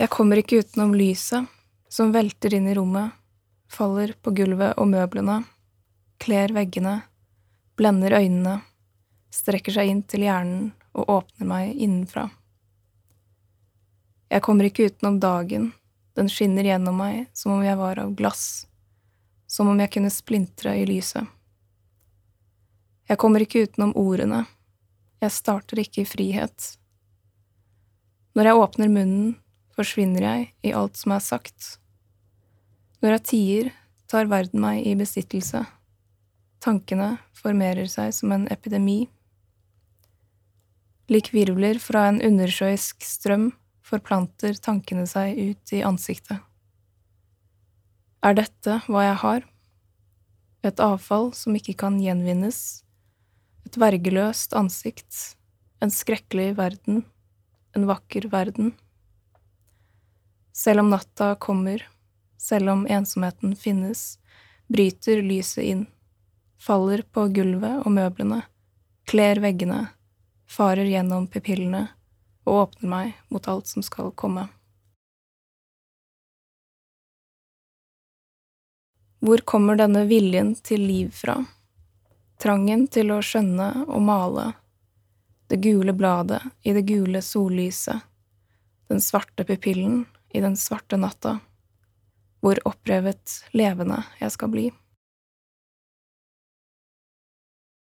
Jeg kommer ikke utenom lyset som velter inn i rommet, faller på gulvet og møblene, kler veggene, blender øynene, strekker seg inn til hjernen og åpner meg innenfra. Jeg kommer ikke utenom dagen, den skinner gjennom meg som om jeg var av glass, som om jeg kunne splintre i lyset. Jeg kommer ikke utenom ordene, jeg starter ikke i frihet. Når jeg åpner munnen, forsvinner jeg i alt som er sagt. Når jeg tier, tar verden meg i besittelse. Tankene formerer seg som en epidemi. Lik virvler fra en undersjøisk strøm forplanter tankene seg ut i ansiktet. Er dette hva jeg har? Et avfall som ikke kan gjenvinnes, et vergeløst ansikt, en skrekkelig verden, en vakker verden. Selv om natta kommer, selv om ensomheten finnes, bryter lyset inn, faller på gulvet og møblene, kler veggene, farer gjennom pupillene og åpner meg mot alt som skal komme. Hvor kommer denne viljen til liv fra? Trangen til å skjønne og male, det gule bladet i det gule sollyset, den svarte pupillen i den svarte natta, hvor opprevet levende jeg skal bli.